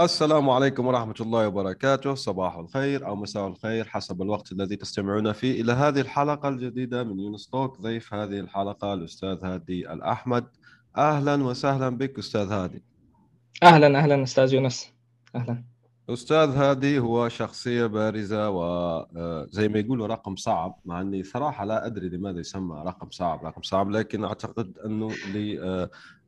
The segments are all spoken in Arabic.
السلام عليكم ورحمة الله وبركاته. صباح الخير أو مساء الخير حسب الوقت الذي تستمعون فيه. إلى هذه الحلقة الجديدة من يونس توك ضيف هذه الحلقة الأستاذ هادي الأحمد. أهلا وسهلا بك أستاذ هادي. أهلا أهلا أستاذ يونس. أهلا. أستاذ هادي هو شخصية بارزة وزي آه، ما يقولوا رقم صعب مع أني صراحة لا أدري لماذا يسمى رقم صعب رقم صعب لكن أعتقد أنه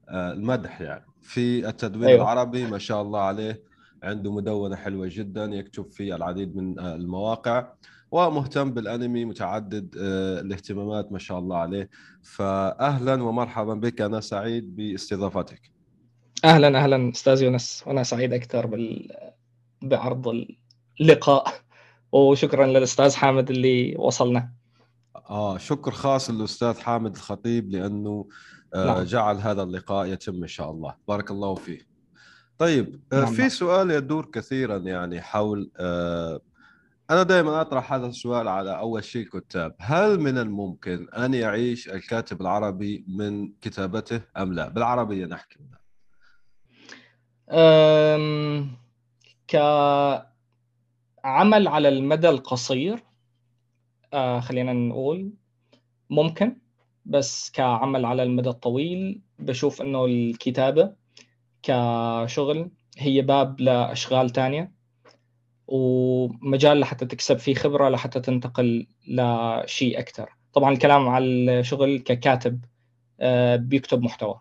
آه، يعني. في التدوين أيوة. العربي ما شاء الله عليه عنده مدونة حلوة جدا يكتب في العديد من آه، المواقع ومهتم بالأنمي متعدد آه، الاهتمامات ما شاء الله عليه. فاهلا ومرحبا بك أنا سعيد باستضافتك. أهلا أهلا أستاذ يونس. وأنا سعيد أكثر بال... بعرض اللقاء. وشكرا للأستاذ حامد اللي وصلنا. آه شكر خاص للأستاذ حامد الخطيب لأنه نعم. جعل هذا اللقاء يتم إن شاء الله. بارك الله فيه طيب آه، نعم. في سؤال يدور كثيرا يعني حول آه، أنا دائما أطرح هذا السؤال على أول شيء الكتاب هل من الممكن أن يعيش الكاتب العربي من كتابته أم لا؟ بالعربية نحكي أم... كعمل على المدى القصير آه خلينا نقول ممكن. بس كعمل على المدى الطويل بشوف إنه الكتابة كشغل هي باب لأشغال تانية ومجال لحتى تكسب فيه خبرة لحتى تنتقل لشيء أكثر طبعا الكلام على الشغل ككاتب آه، بيكتب محتوى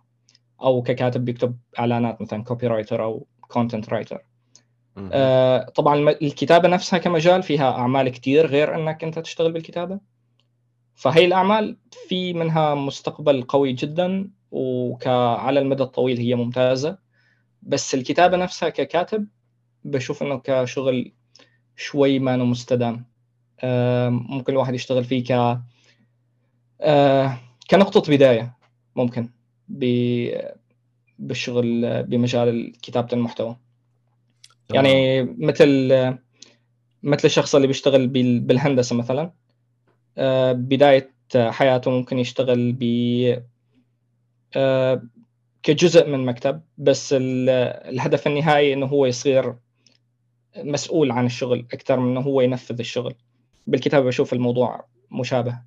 أو ككاتب بيكتب إعلانات مثلا copywriter أو content writer طبعا الكتابة نفسها كمجال فيها أعمال كثير غير إنك أنت تشتغل بالكتابة. فهي الأعمال في منها مستقبل قوي جدا وعلى المدى الطويل هي ممتازة. بس الكتابة نفسها ككاتب بشوف إنه كشغل شوي ما مستدام. ممكن الواحد يشتغل فيه ك كنقطة بداية ممكن بالشغل بمجال كتابة المحتوى. يعني مثل مثل الشخص اللي بيشتغل بالهندسة مثلا. بداية حياته ممكن يشتغل ب كجزء من مكتب بس الهدف النهائي إنه هو يصير مسؤول عن الشغل أكثر من إنه هو ينفذ الشغل. بالكتابة بشوف الموضوع مشابه.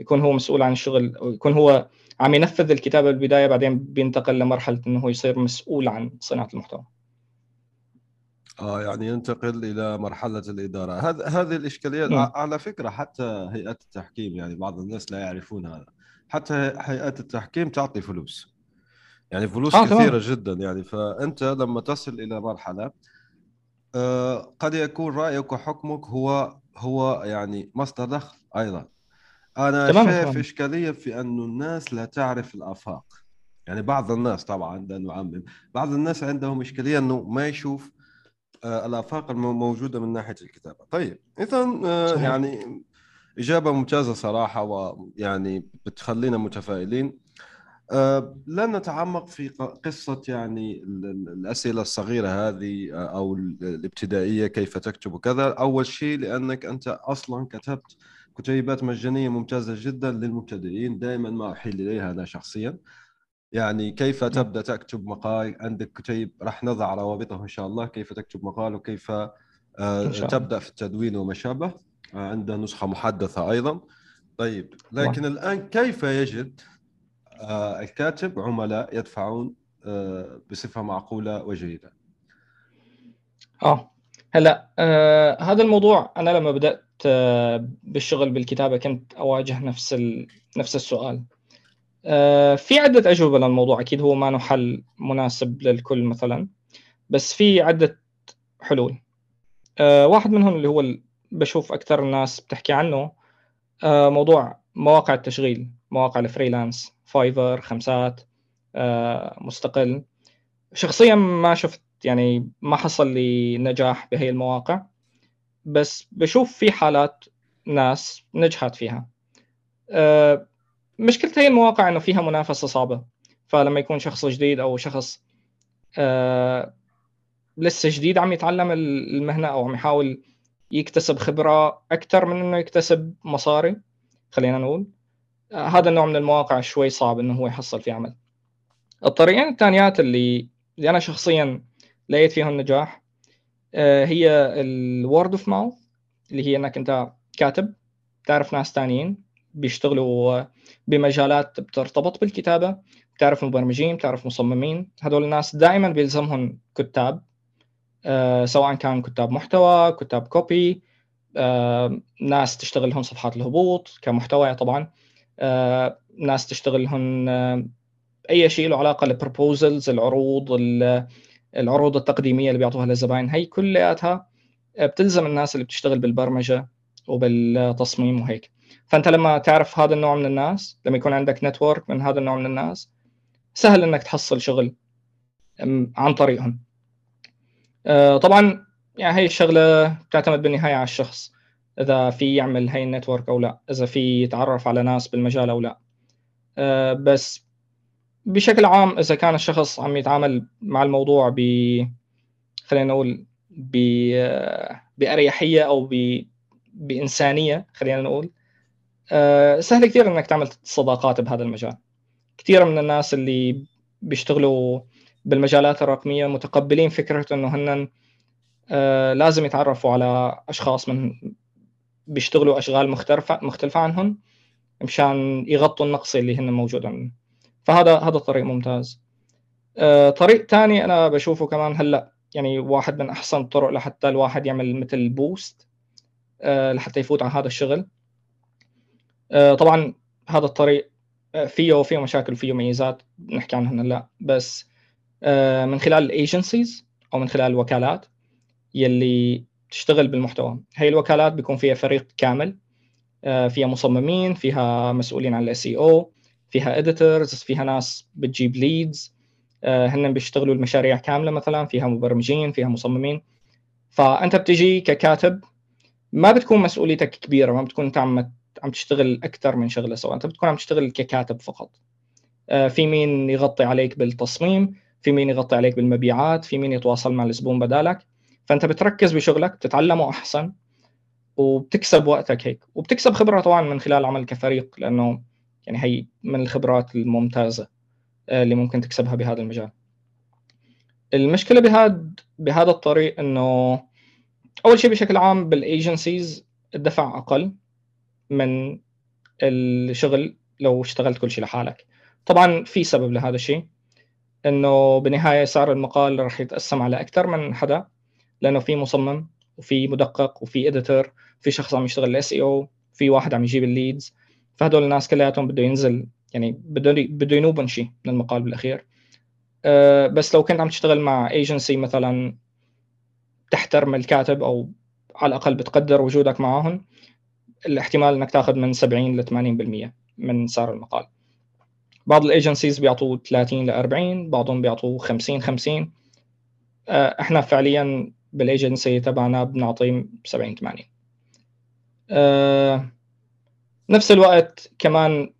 يكون هو مسؤول عن الشغل ويكون هو عم ينفذ الكتابة بالبداية بعدين بينتقل لمرحلة إنه هو يصير مسؤول عن صناعة المحتوى. آه يعني ينتقل إلى مرحلة الإدارة. هذا هذه الإشكالية م. على فكرة حتى هيئات التحكيم يعني بعض الناس لا يعرفون هذا حتى هيئات التحكيم تعطي فلوس. يعني فلوس آه كثيرة طبعا. جدا يعني فأنت لما تصل إلى مرحلة آه قد يكون رأيك وحكمك هو هو يعني مصدر دخل أيضا. أنا شايف إشكالية في انه الناس لا تعرف الآفاق. يعني بعض الناس طبعا لا نعمم بعض الناس عندهم إشكالية إنه ما يشوف الآفاق الموجوده من ناحية الكتابة. طيب اذا آه يعني إجابة ممتازة صراحة ويعني بتخلينا متفائلين. أه لن نتعمق في قصة يعني الأسئلة الصغيرة هذه آه، أو الابتدائية كيف تكتب وكذا أول شيء لأنك أنت أصلا كتبت كتيبات مجانية ممتازة جدا للمبتدئين. دائما ما أحيل إليها أنا شخصيا. يعني كيف نعم. تبدأ تكتب مقال؟ عندك كتيب راح نضع روابطه إن شاء الله كيف تكتب مقال وكيف آه، تبدأ في التدوين وما شابه آه، عندنا نسخة محدثة أيضا. طيب لكن الآن كيف يجد آه، الكاتب عملاء يدفعون آه، بصفة معقولة وجيدة؟ آه هلا آه هذا الموضوع أنا لما بدأت آه بالشغل بالكتابة كنت أواجه نفس ال... نفس السؤال. آه في عدة أجوبة للموضوع. أكيد هو ما حل مناسب للكل مثلا بس في عدة حلول. آه واحد منهم اللي هو. بشوف أكثر الناس بتحكي عنه آه موضوع مواقع التشغيل مواقع ال freelance فايفر خمسات آه، مستقل. شخصيا ما شفت يعني ما حصل لي نجاح بهي المواقع بس بشوف في حالات ناس نجحت فيها. مشكلة هي المواقع إنه فيها منافسة صعبة. فلما يكون شخص جديد أو شخص أه لسه جديد عم يتعلم المهنة أو عم يحاول يكتسب خبرة أكثر من إنه يكتسب مصاري خلينا نقول أه هذا النوع من المواقع شوي صعب إنه هو يحصل فيه عمل. الطريقين الثانيات اللي اللي أنا شخصيا لقيت فيهم نجاح آه، هي ال word of mouth اللي هي إنك أنت كاتب تعرف ناس ثانيين بيشتغلوا بمجالات بترتبط بالكتابة بتعرف مبرمجين بتعرف مصممين هذول الناس دائما بيلزمهم كتاب آه، سواء كان كتاب محتوى كتاب copy آه، ناس تشتغل لهم صفحات الهبوط كمحتوى طبعا ناس تشتغل لهم أي شيء له علاقة ال proposals العروض العروض التقديمية اللي بيعطوها للزباين هي كلياتها بتلزم الناس اللي بتشتغل بالبرمجة وبالتصميم وهيك. فأنت لما تعرف هذا النوع من الناس لما يكون عندك network من هذا النوع من الناس سهل إنك تحصل شغل عن طريقهم. آه، طبعا يعني هي الشغلة بتعتمد بالنهاية على الشخص إذا في يعمل هاي النتورك أو لا إذا في يتعرف على ناس بالمجال أو لا. آه، بس بشكل عام إذا كان الشخص عم يتعامل مع الموضوع ب خلينا نقول ب بأريحية أو ب بإنسانية خلينا نقول. آه، سهل كثير إنك تعمل صداقات بهذا المجال. كثير من الناس اللي بيشتغلوا بالمجالات الرقمية متقبلين فكرة إنه هن آه، لازم يتعرفوا على أشخاص من بيشتغلوا أشغال مختلفه مختلفة عنهم مشان يغطوا النقص اللي هن موجود عندهم. فهذا هذا طريق ممتاز. آه، طريق ثاني أنا بشوفه كمان هلأ يعني واحد من أحسن الطرق لحتى الواحد يعمل مثل بوست لحتى يفوت على هذا الشغل. آه، طبعا هذا الطريق فيه وفيه مشاكل وفيه ميزات نحكي عنها هلا بس من خلال ال agencies أو من خلال الوكالات يلي تشتغل بالمحتوى. هي الوكالات بيكون فيها فريق كامل فيها مصممين فيها مسؤولين عن ال SEO فيها editors فيها ناس بتجيب leads آه، هن بيشتغلوا المشاريع كاملة مثلا فيها مبرمجين فيها مصممين. فأنت بتجي ككاتب ما بتكون مسؤوليتك كبيرة ما بتكون انت عم عم تشتغل أكثر من شغلة سوا انت بتكون عم تشتغل ككاتب فقط. آه، في مين يغطي عليك بالتصميم في مين يغطي عليك بالمبيعات في مين يتواصل مع الزبون بدالك. فأنت بتركز بشغلك بتتعلمه أحسن وبتكسب وقتك هيك. وبتكسب خبرة طبعا من خلال عمل كفريق لأنه يعني هي من الخبرات الممتازة آه، اللي ممكن تكسبها بهذا المجال. المشكلة بهذا بهذا الطريق إنه أول شيء بشكل عام بال agencies الدفع أقل من الشغل لو اشتغلت كل شيء لحالك. طبعا في سبب لهذا الشيء إنه بالنهاية سعر المقال راح يتقسم على أكثر من حدا لأنه في مصمم وفي مدقق وفي editor في شخص عم يشتغل ال SEO في واحد عم يجيب ال leads فهدول الناس كلياتهم بده ينزل يعني بده بده ينوبن شيء من المقال بالأخير. أه بس لو كنت عم تشتغل مع ايجنسي مثلا تحترم الكاتب أو على الأقل بتقدر وجودك معهم الاحتمال إنك تأخذ من 70 ل 80% من سعر المقال. بعض ال agencies بيعطوا 30 ل 40 بعضهم بيعطوا 50 50 أه إحنا فعليا بالايجنسي تبعنا بنعطي 70 80 أه نفس الوقت كمان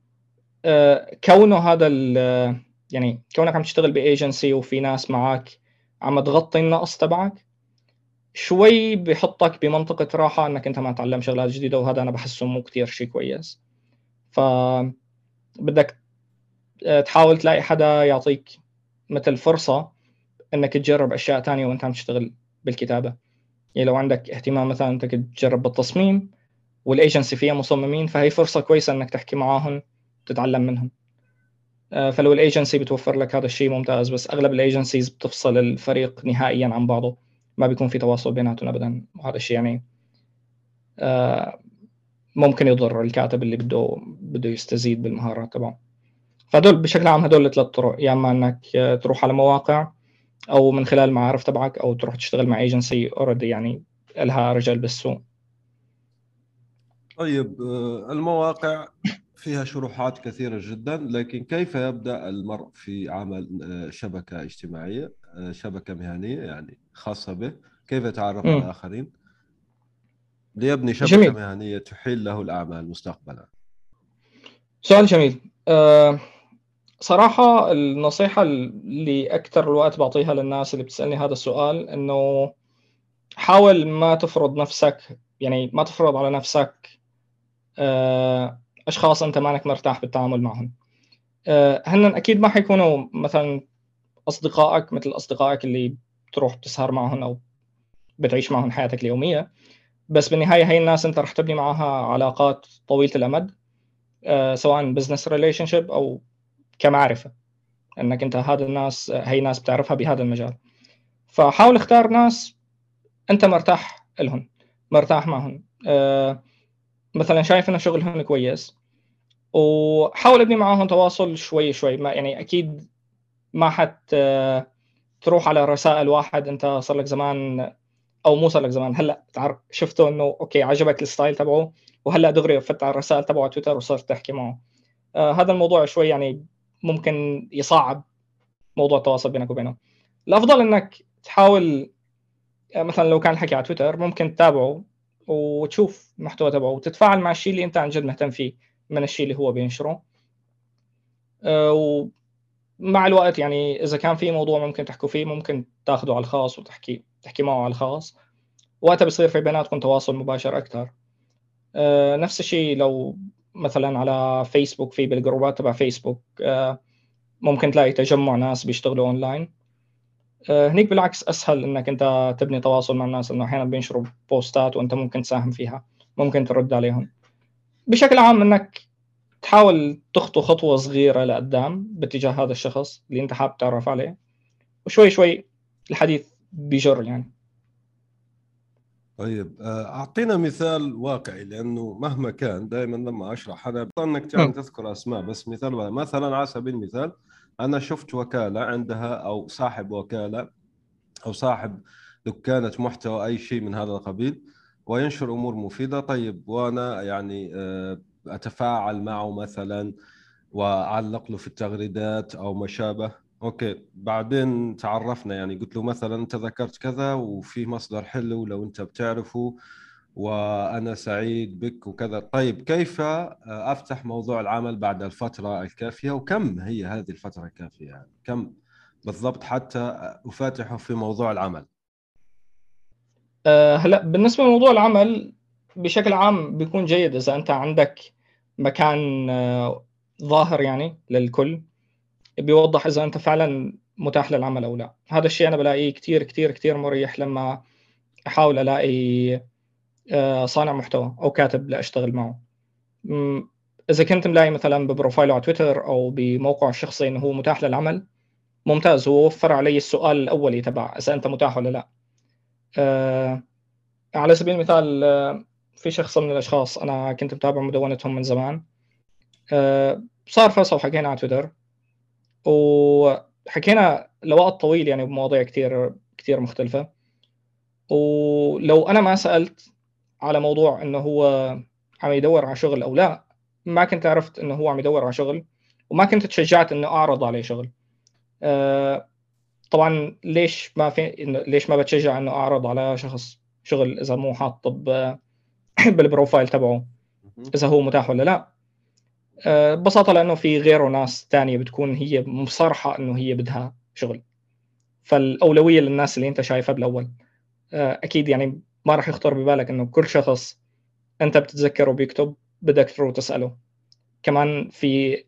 آه، كونه هذا يعني كونك عم تشتغل بايجنسي وفي ناس معك عم تغطي النقص تبعك شوي بحطك بمنطقة راحة إنك أنت ما تعلم شغلات جديدة وهذا أنا بحسه مو كتير شيء كويس. ف بدك آه، تحاول تلاقي حدا يعطيك مثل فرصة إنك تجرب أشياء تانية وأنت عم تشتغل بالكتابة. يعني لو عندك اهتمام مثلا انك تجرب بالتصميم والايجنسي فيها مصممين فهي فرصة كويسة إنك تحكي معاهم تتعلم منهم. آه، فلو الايجنسي بتوفر لك هذا الشيء ممتاز بس أغلب ال agencies بتفصل الفريق نهائيا عن بعضه. ما بيكون في تواصل بيناتهم ابدا وهذا الشيء يعني آه، ممكن يضر الكاتب اللي بده بده يستزيد بالمهارات تبعه. فهدول بشكل عام هدول الثلاث طرق يا إما إنك تروح على مواقع أو من خلال المعارف تبعك أو تروح تشتغل مع agency already يعني لها رجل بالسوق. طيب آه، المواقع فيها شروحات كثيرة جدا لكن كيف يبدأ المرء في عمل آه، شبكة اجتماعية؟ شبكة مهنية يعني خاصة به. كيف يتعرف على الآخرين؟ ليبني شبكة جميل. مهنية تحيل له الأعمال مستقبلا. سؤال جميل. أه صراحة النصيحة اللي أكثر الوقت بعطيها للناس اللي بتسألني هذا السؤال إنه حاول ما تفرض نفسك يعني ما تفرض على نفسك أه أشخاص أنت مانك مرتاح بالتعامل معهم. أه هن أكيد ما حيكونوا مثلا أصدقائك مثل أصدقائك اللي بتروح بتسهر معهم أو بتعيش معهم حياتك اليومية. بس بالنهاية هي الناس أنت رح تبني معها علاقات طويلة الأمد آه، سواء business relationship أو كمعرفة إنك أنت هذا الناس هي ناس بتعرفها بهذا المجال. فحاول اختار ناس أنت مرتاح لهم مرتاح معهم. آه، مثلا شايف إنه شغلهم كويس وحاول ابني معاهم تواصل شوي شوي. ما يعني أكيد ما حت تروح على رسائل واحد انت صار لك زمان أو مو صار لك زمان هلأ تعرف شفته إنه okay عجبك ال style تبعه وهلأ دغري فتح الرسائل تبعه تويتر وصرت تحكي معه. آه هذا الموضوع شوي يعني ممكن يصعب موضوع التواصل بينك وبينه. الأفضل إنك تحاول آه، مثلا لو كان الحكي على تويتر ممكن تتابعه وتشوف المحتوى تبعه وتتفاعل مع الشيء اللي أنت عن جد مهتم فيه من الشيء اللي هو بينشره. آه ومع الوقت يعني إذا كان في موضوع ممكن تحكوا فيه ممكن تاخذه على الخاص وتحكي تحكي معه على الخاص. وقتها بصير في بيناتكم تواصل مباشر أكثر أه نفس الشيء لو مثلا على فيسبوك في بالجروبات تبع فيسبوك أه ممكن تلاقي تجمع ناس بيشتغلوا اونلاين أه هنيك بالعكس أسهل إنك أنت تبني تواصل مع الناس إنه أحيانا بينشروا بوستات وأنت ممكن تساهم فيها ممكن ترد عليهم. بشكل عام إنك تحاول تخطو خطوة صغيرة لقدام باتجاه هذا الشخص اللي انت حابب تعرف عليه وشوي شوي الحديث بيجر يعني. طيب آه، أعطينا مثال واقعي لأنه مهما كان دائما لما أشرح أنا إنك يعني تذكر أسماء بس مثال مثلا على سبيل المثال أنا شفت وكالة عندها أو صاحب وكالة أو صاحب دكانة محتوى أي شيء من هذا القبيل وينشر أمور مفيدة. طيب وأنا يعني آه، أتفاعل معه مثلا وأعلق له في التغريدات أو ما شابه. أوكي بعدين تعرفنا يعني قلت له مثلا أنت ذكرت كذا وفي مصدر حلو لو أنت بتعرفه وأنا سعيد بك وكذا. طيب كيف أفتح موضوع العمل بعد الفترة الكافية؟ وكم هي هذه الفترة الكافية يعني؟ كم بالضبط حتى أفاتحه في موضوع العمل؟ أه هلا بالنسبة لموضوع العمل بشكل عام بيكون جيد إذا أنت عندك مكان أه ظاهر يعني للكل بيوضح إذا أنت فعلا متاح للعمل أو لا. هذا الشيء أنا بلاقيه كثير كثير كثير مريح لما أحاول ألاقي آه، صانع محتوى أو كاتب لأشتغل معه. إذا كنت ملاقي مثلا ببروفايله على تويتر أو بموقعه الشخصي إنه هو متاح للعمل ممتاز. هو وفر علي السؤال الاولي تبع إذا أنت متاح ولا لا. أه على سبيل المثال آه، في شخص من الأشخاص أنا كنت متابع مدونتهم من زمان. أه صار فصل حكينا على تويتر. وحكينا لوقت طويل يعني بمواضيع كثير كثير مختلفة. ولو أنا ما سألت على موضوع إنه هو عم يدور على شغل أو لا ما كنت عرفت إنه هو عم يدور على شغل وما كنت تشجعت إنه أعرض عليه شغل. أه طبعا ليش ما في ليش ما بتشجع إنه أعرض على شخص شغل إذا مو حاط بالبروفايل تبعه إذا هو متاح ولا لا. آه، ببساطة لأنه في غيره ناس ثانية بتكون هي مصرحة إنه هي بدها شغل. فالأولوية للناس اللي أنت شايفها بالأول. آه، أكيد يعني ما راح يخطر ببالك إنه كل شخص أنت بتتذكره بيكتب بدك تروح تسأله. كمان في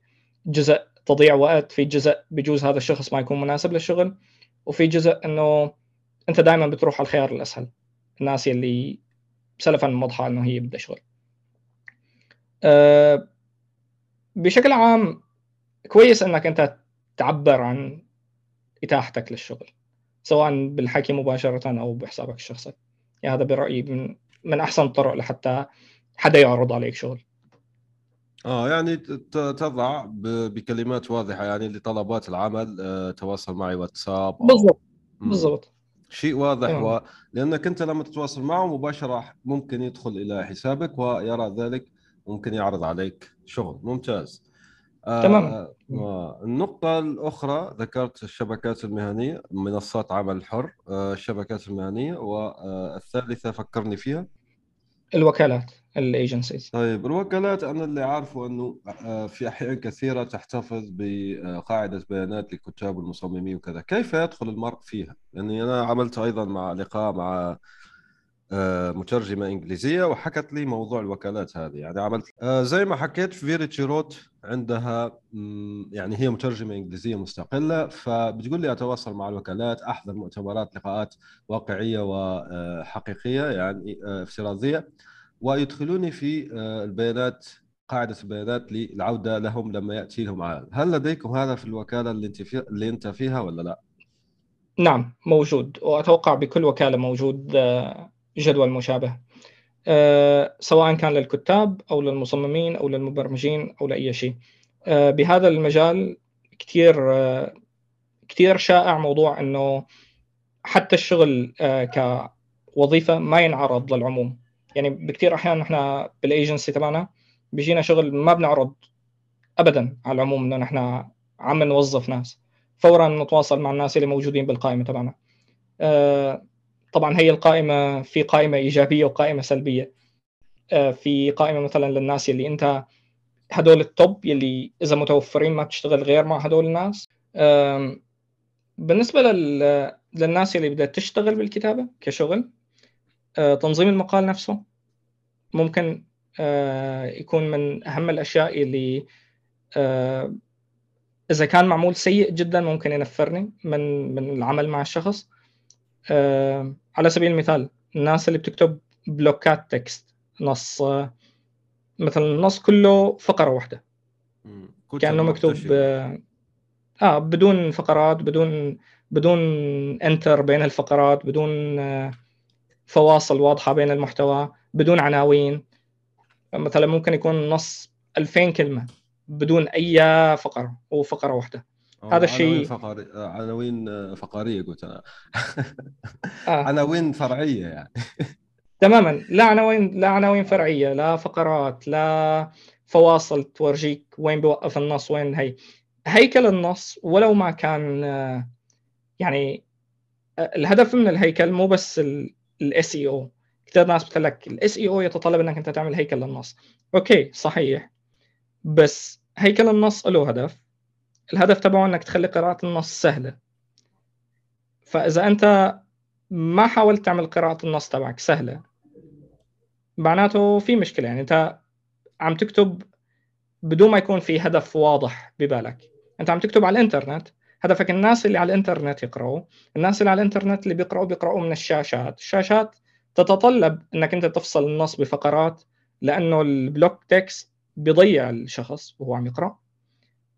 جزء تضيع وقت في جزء بجوز هذا الشخص ما يكون مناسب للشغل وفي جزء إنه أنت دائما بتروح على الخيار الأسهل. الناس يلي سلفا واضحه إنه هي بدها شغل. أه بشكل عام كويس إنك أنت تعبر عن إتاحتك للشغل سواء بالحكي مباشرة أو بحسابك الشخصي. يعني هذا برأيي من من أحسن الطرق لحتى حدا يعرض عليك شغل. آه يعني تضع بكلمات واضحة يعني لطلبات العمل آه، تواصل معي واتساب بالضبط بالضبط. شيء واضح و... لأنك أنت لما تتواصل معه مباشرة ممكن يدخل إلى حسابك ويرى ذلك ممكن يعرض عليك شغل. ممتاز. تماما آه النقطة الأخرى ذكرت الشبكات المهنية منصات عمل الحر آه الشبكات المهنية والثالثة فكرني فيها. الوكالات ال agencies. طيب الوكالات أنا اللي عارفه إنه آه، في أحيان كثيرة تحتفظ بقاعدة بيانات للكتاب والمصممين وكذا. كيف يدخل المرء فيها؟ لأني أنا عملت أيضا مع لقاء مع آه، مترجمة إنجليزية وحكت لي موضوع الوكالات هذه يعني عملت آه، زي ما حكيت very تشيروت عندها يعني هي مترجمة إنجليزية مستقلة فبتقول لي أتواصل مع الوكالات أحضر مؤتمرات لقاءات واقعية وحقيقية يعني افتراضية ويدخلوني في آه، البيانات قاعدة البيانات للعودة لهم لما يأتي لهم عائد هل لديكم هذا في الوكالة اللي أنت, في... اللي أنت فيها ولا لا؟ نعم موجود وأتوقع بكل وكالة موجود آه، جدول مشابه. آه، سواء كان للكتاب أو للمصممين أو للمبرمجين أو لأي شيء. بهذا المجال كثير كثير شائع موضوع أنه حتى الشغل كوظيفة ما ينعرض للعموم. يعني بكثير أحيان إحنا بالايجنسي تبعنا بيجينا شغل ما بنعرض ابدا على العموم إنه نحن عم نوظف ناس. فورا نتواصل مع الناس اللي موجودين بالقائمة تبعنا. آه، طبعا هي القائمة في قائمة إيجابية وقائمة سلبية. آه، في قائمة مثلا للناس اللي أنت هدول التوب يلي إذا متوفرين ما بتشتغل غير مع هدول الناس. بالنسبة للناس اللي بدها تشتغل بالكتابة كشغل آه، تنظيم المقال نفسه ممكن آه، يكون من أهم الأشياء اللي إذا كان معمول سيء جدا ممكن ينفرني من من العمل مع الشخص. على سبيل المثال الناس اللي بتكتب بلوكات text نص مثلا النص كله فقرة واحدة. كأنه مكتوب آه بدون فقرات بدون بدون enter بين الفقرات بدون فواصل واضحة بين المحتوى بدون عناوين. مثلا ممكن يكون نص 2000 كلمة بدون أي فقرة هو فقرة واحدة. هذا الشيء عناوين فرعي... عناوين فرعية قلت أنا. آه. عناوين فرعية يعني. تماما. لا عناوين لا عناوين فرعية لا فقرات لا فواصل تورجيك وين بيوقف النص وين هي. هيكل النص ولو ما كان يعني الهدف من الهيكل مو بس ال SEO كثير ناس بتقول لك ال SEO يتطلب إنك أنت تعمل هيكل للنص okay صحيح. بس هيكل النص له هدف. الهدف تبعه إنك تخلي قراءة النص سهلة. فإذا أنت ما حاولت تعمل قراءة النص تبعك سهلة معناته في مشكلة. يعني أنت عم تكتب بدون ما يكون في هدف واضح ببالك. أنت عم تكتب على الإنترنت. هدفك الناس اللي على الإنترنت يقرأوا. الناس اللي على الإنترنت اللي بيقرأوا بيقرأوا من الشاشات. الشاشات تتطلب إنك أنت تفصل النص بفقرات لأنه ال block text بيضيع الشخص وهو عم يقرأ.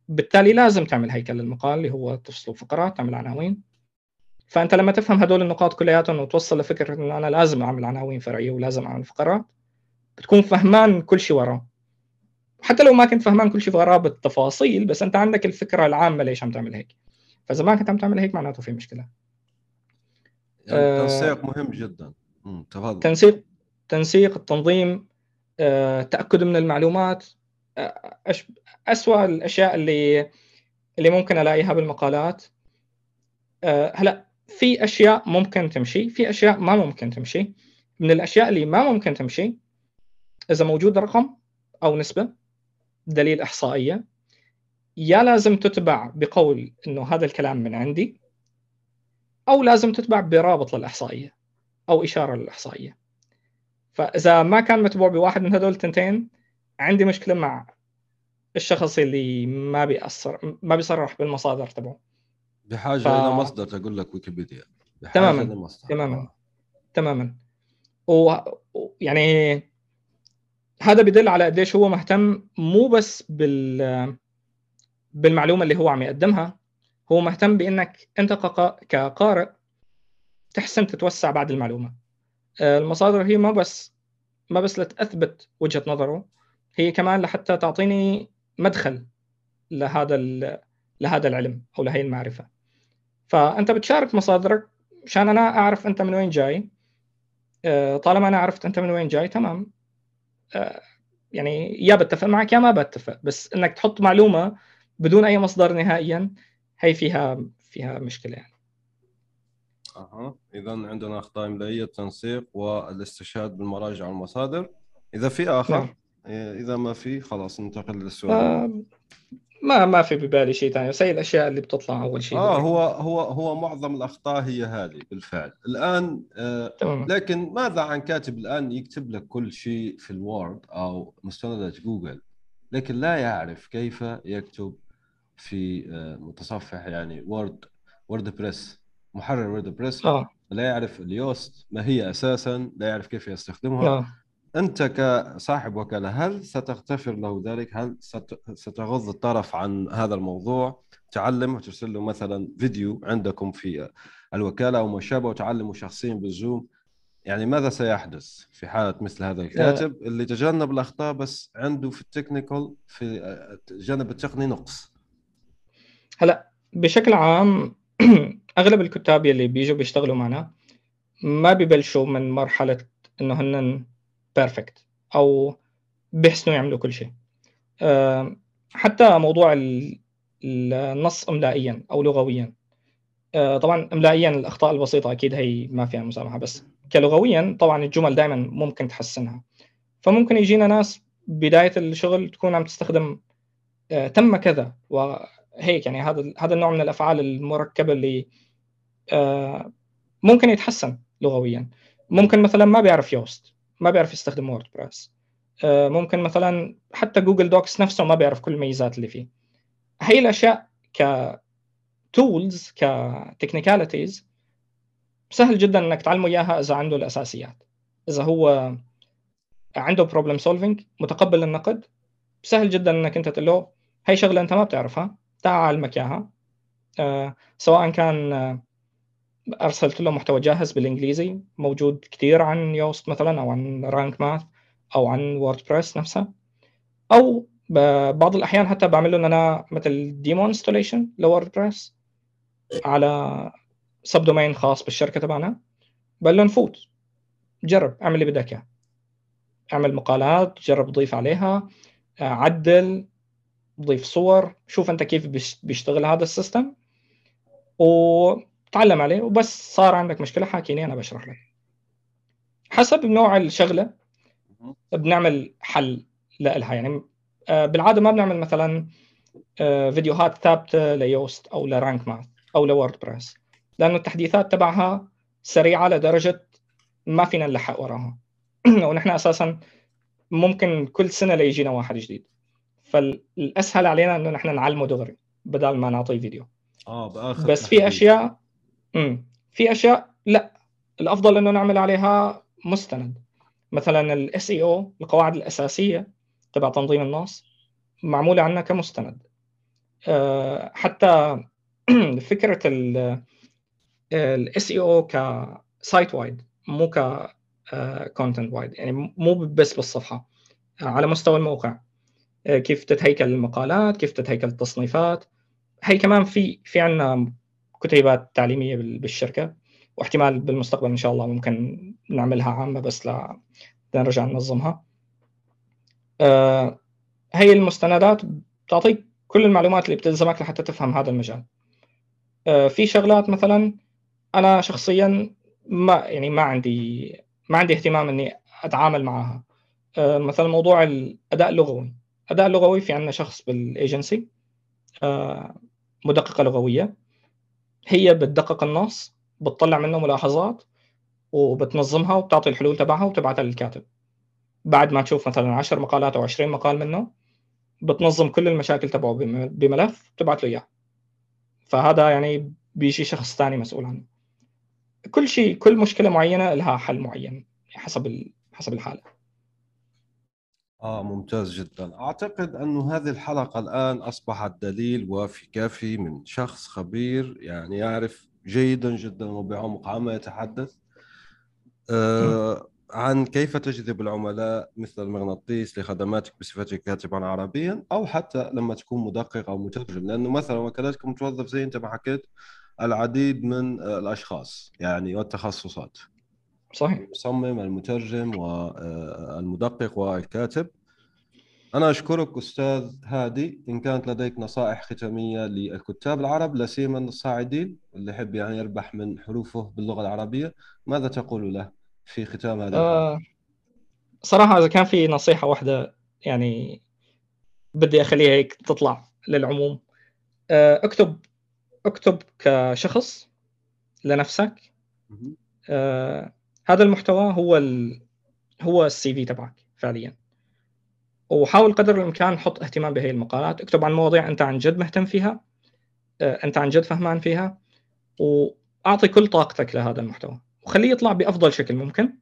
بالتالي لازم تعمل هيكل للمقال اللي هو تفصله فقرات تعمل عناوين. فأنت لما تفهم هدول النقاط كلياتهم وتوصل لفكرة إنه أنا لازم أعمل عناوين فرعيه ولازم أعمل فقرات بتكون فهمان كل شيء وراه. حتى لو ما كنت فهمان كل شيء وراه بالتفاصيل بس أنت عندك الفكرة العامة ليش عم تعمل هيك. فإذا ما كنت عم تعمل هيك معناته في مشكلة. يعني التنسيق آه مهم جدا. تفضل. تنسيق تنسيق التنظيم آه، تأكد من المعلومات اسوء الأشياء اللي اللي ممكن ألاقيها بالمقالات. آه، هلا في أشياء ممكن تمشي في أشياء ما ممكن تمشي. من الأشياء اللي ما ممكن تمشي إذا موجود رقم أو نسبة دليل إحصائية يا لازم تتبع بقول إنه هذا الكلام من عندي أو لازم تتبع برابط للإحصائية أو إشارة للإحصائية. فإذا ما كان متبوع بواحد من هذول التنتين عندي مشكلة مع الشخص اللي ما بيأثر ما بيصرح بالمصادر تبعه. بحاجة ف... إلى مصدر تقول لك ويكيبيديا. تماما تماما آه. تماما. و... يعني هذا بدل على قديش هو مهتم مو بس بال بالمعلومة اللي هو عم يقدمها هو مهتم بإنك أنت كقارئ تحسن تتوسع بعد المعلومة. آه، المصادر هي ما بس ما بس لتثبت وجهة نظره هي كمان لحتى تعطيني مدخل لهذا لهذا العلم أو لهي المعرفة. فأنت بتشارك مصادرك مشان أنا أعرف أنت من وين جاي. آه، طالما أنا عرفت أنت من وين جاي تمام. آه، يعني يا بتفق معك يا ما بتفق بس إنك تحط معلومة بدون أي مصدر نهائيا هي فيها فيها مشكلة يعني. أها. اذا عندنا اخطاء املائيه التنسيق والاستشهاد بالمراجع والمصادر. إذا في آخر نعم. إذا ما في خلاص ننتقل للسؤال آه ما ما في ببالي شيء ثاني بس هي الأشياء اللي بتطلع أول شيء آه هو هو هو معظم الأخطاء هي هذه بالفعل الآن آه تمام. لكن ماذا عن كاتب الآن يكتب لك كل شيء في الوورد أو مستندات جوجل لكن لا يعرف كيف يكتب في آه متصفح يعني وورد وورد بريس محرر وورد بريس آه. لا يعرف ال Yoast ما هي أساسا لا يعرف كيف يستخدمها آه. أنت كصاحب وكاله هل ستغتفر له ذلك؟ هل ستغض الطرف عن هذا الموضوع؟ تعلم وترسل له مثلا فيديو عندكم في الوكالة أو ما شابه وتعلمه شخصيا بال Zoom يعني ماذا سيحدث في حالة مثل هذا الكاتب اللي تجنب الأخطاء بس عنده في ال technical في الجانب التقني نقص هلا بشكل عام أغلب الكتاب يلي بيجوا بيشتغلوا معنا ما ببلشوا من مرحلة إنه هن بيرفكت أو بيحسنوا يعملوا كل شيء. حتى موضوع النص املائيا أو لغويا. آه، طبعا املائيا الأخطاء البسيطة أكيد هي ما فيها مسامحة بس كلغويا طبعا الجمل دائما ممكن تحسنها. فممكن يجينا ناس بداية الشغل تكون عم تستخدم آه، تم كذا وهيك يعني هذا هذا النوع من الأفعال المركبة اللي آه، ممكن يتحسن لغويا. ممكن مثلا ما بيعرف Yoast. ما بيعرف يستخدم WordPress آه، ممكن مثلا حتى Google Docs نفسه ما بيعرف كل الميزات اللي فيه. هي الأشياء ك tools ك technicalities سهل جدا إنك تعلمه إياها إذا عنده الأساسيات. إذا هو عنده problem solving متقبل النقد سهل جدا إنك أنت تقول له هي شغلة أنت ما بتعرفها تعال أعلمك إياها. أه سواء كان أرسلت له محتوى جاهز بالإنجليزي موجود كثير عن Yoast مثلا أو عن Rank Math أو عن WordPress نفسها أو بعض الأحيان حتى بعمل له أنا مثل demo installation ل WordPress على subdomain خاص بالشركة تبعنا. بقول له نفوت. جرب اعمل اللي بدك إياه. اعمل مقالات جرب ضيف عليها عدل ضيف صور شوف أنت كيف بيشتغل هذا ال system. و تعلم عليه وبس. صار عندك مشكلة حاكيني أنا بشرح لك. حسب نوع الشغلة بنعمل حل لها. يعني آه، بالعادة ما بنعمل مثلا آه، فيديوهات ثابتة ل Yoast أو ل Rank Math أو ل WordPress لأنه التحديثات تبعها سريعة لدرجة ما فينا نلحق وراها. ونحن أساسا ممكن كل سنة ليجينا واحد جديد. فالأسهل علينا إنه نحن نعلمه دغري بدل ما نعطيه فيديو. آه بآخر بس في أشياء امم في أشياء لا. الأفضل إنه نعمل عليها مستند. مثلا ال SEO القواعد الأساسية تبع تنظيم النص معمولة عندنا كمستند. أه حتى فكرة ال SEO ك site-wide مو ك content-wide يعني مو بس بالصفحة. على مستوى الموقع. آه، كيف تتهيكل المقالات كيف تتهيكل التصنيفات. هي كمان في في عندنا كتيبات تعليمية بالشركة واحتمال بالمستقبل إن شاء الله ممكن نعملها عامة بس لنرجع ننظمها. آه هي المستندات بتعطيك كل المعلومات اللي بتلزمك لحتى تفهم هذا المجال. آه في شغلات مثلا أنا شخصيا ما يعني ما عندي ما عندي اهتمام إني أتعامل معها. آه مثلا موضوع الأداء اللغوي. أداء لغوي في عندنا شخص بالإيجنسي مدققة لغوية. هي بتدقق النص بتطلع منه ملاحظات وبتنظمها وبتعطي الحلول تبعها وبتبعتها للكاتب. بعد ما تشوف مثلا 10 مقالات أو 20 مقال منه بتنظم كل المشاكل تبعه بملف بتبعت له إياه. فهذا يعني بيجي شخص ثاني مسؤول عنه. كل شيء كل مشكلة معينة لها حل معين حسب حسب الحالة. آه ممتاز جدا. أعتقد أن هذه الحلقة الآن أصبحت دليل وافي كافي من شخص خبير يعني يعرف جيدا جدا وبعمق عما يتحدث. آه عن كيف تجذب العملاء مثل المغناطيس لخدماتك بصفتك كاتبا عربيا أو حتى لما تكون مدقق أو مترجم. لأنه مثلا وكالتك متوظف زي أنت ما حكيت العديد من الأشخاص يعني والتخصصات. صحيح. المصمم المترجم والمدقق والكاتب. أنا أشكرك أستاذ هادي. إن كانت لديك نصائح ختامية للكتاب العرب لا سيما الصاعدين اللي يحب يعني يربح من حروفه باللغة العربية ماذا تقول له في ختام هذا آه صراحة إذا كان في نصيحة واحدة يعني بدي أخليها هيك تطلع للعموم. آه اكتب اكتب كشخص لنفسك. آه هذا المحتوى هو ال... هو السي في تبعك فعليا. وحاول قدر الإمكان حط اهتمام بهي المقالات. اكتب عن مواضيع أنت عن جد مهتم فيها آه، أنت عن جد فهمان فيها وأعطي كل طاقتك لهذا المحتوى. وخليه يطلع بأفضل شكل ممكن.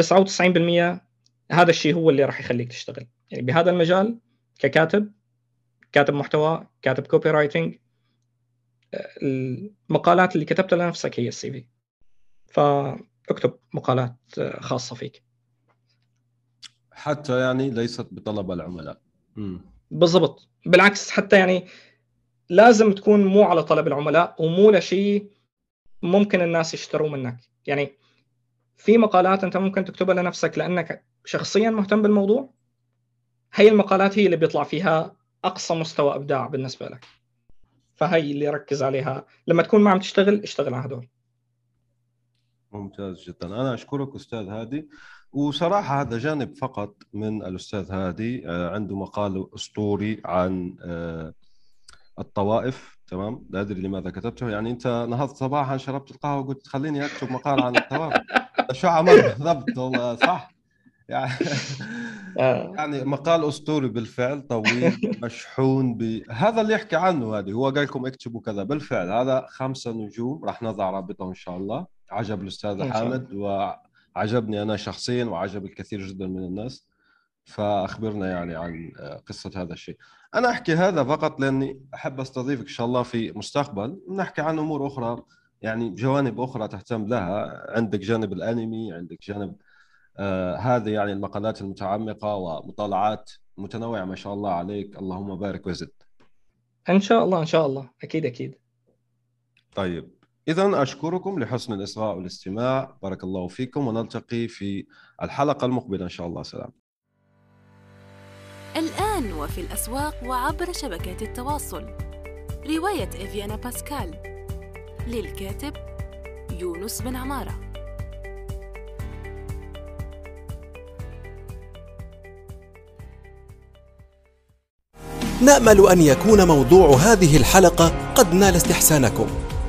99% هذا الشيء هو اللي راح يخليك تشتغل. يعني بهذا المجال ككاتب كاتب محتوى كاتب copywriting المقالات اللي كتبتها لنفسك هي ال CV فاكتب مقالات آه، خاصة فيك. حتى يعني ليست بطلب العملاء. بالضبط. بالعكس حتى يعني لازم تكون مو على طلب العملاء ومو لشيء ممكن الناس يشتروا منك. يعني في مقالات أنت ممكن تكتبها لنفسك لأنك شخصيا مهتم بالموضوع؟ هي المقالات هي اللي بيطلع فيها أقصى مستوى إبداع بالنسبة لك. فهي اللي ركز عليها. لما تكون ما عم تشتغل اشتغل على هدول. ممتاز جدا. أنا أشكرك أستاذ هادي. وصراحة هذا جانب فقط من الأستاذ هادي آه، عنده مقال أسطوري عن آه، الطوائف تمام؟ لا أدري لماذا كتبته. يعني أنت نهضت صباحا شربت القهوة وقلت خليني أكتب مقال عن الطوائف. شو عمل بالضبط والله صح؟ يعني آه. يعني مقال أسطوري بالفعل طويل مشحون ب هذا اللي يحكي عنه هذه هو قال لكم اكتبوا كذا. بالفعل هذا خمسة نجوم راح نضع رابطه إن شاء الله. عجب الأستاذ حامد وعجبني أنا شخصيا وعجب الكثير جدا من الناس فأخبرنا يعني عن قصة هذا الشيء. أنا أحكي هذا فقط لأني أحب أستضيفك إن شاء الله في مستقبل. نحكي عن أمور أخرى يعني جوانب أخرى تهتم لها. عندك جانب الأنمي عندك جانب آه هذه يعني المقالات المتعمقة ومطالعات متنوعة ما شاء الله عليك. اللهم بارك وزد. إن شاء الله إن شاء الله. أكيد أكيد. طيب. اذا أشكركم لحسن الإصغاء والاستماع. بارك الله فيكم ونلتقي في الحلقة المقبلة إن شاء الله. سلام. الآن وفي الأسواق وعبر شبكات التواصل. رواية إفيانا باسكال. للكاتب يونس بن عمارة. نأمل أن يكون موضوع هذه الحلقة قد نال استحسانكم.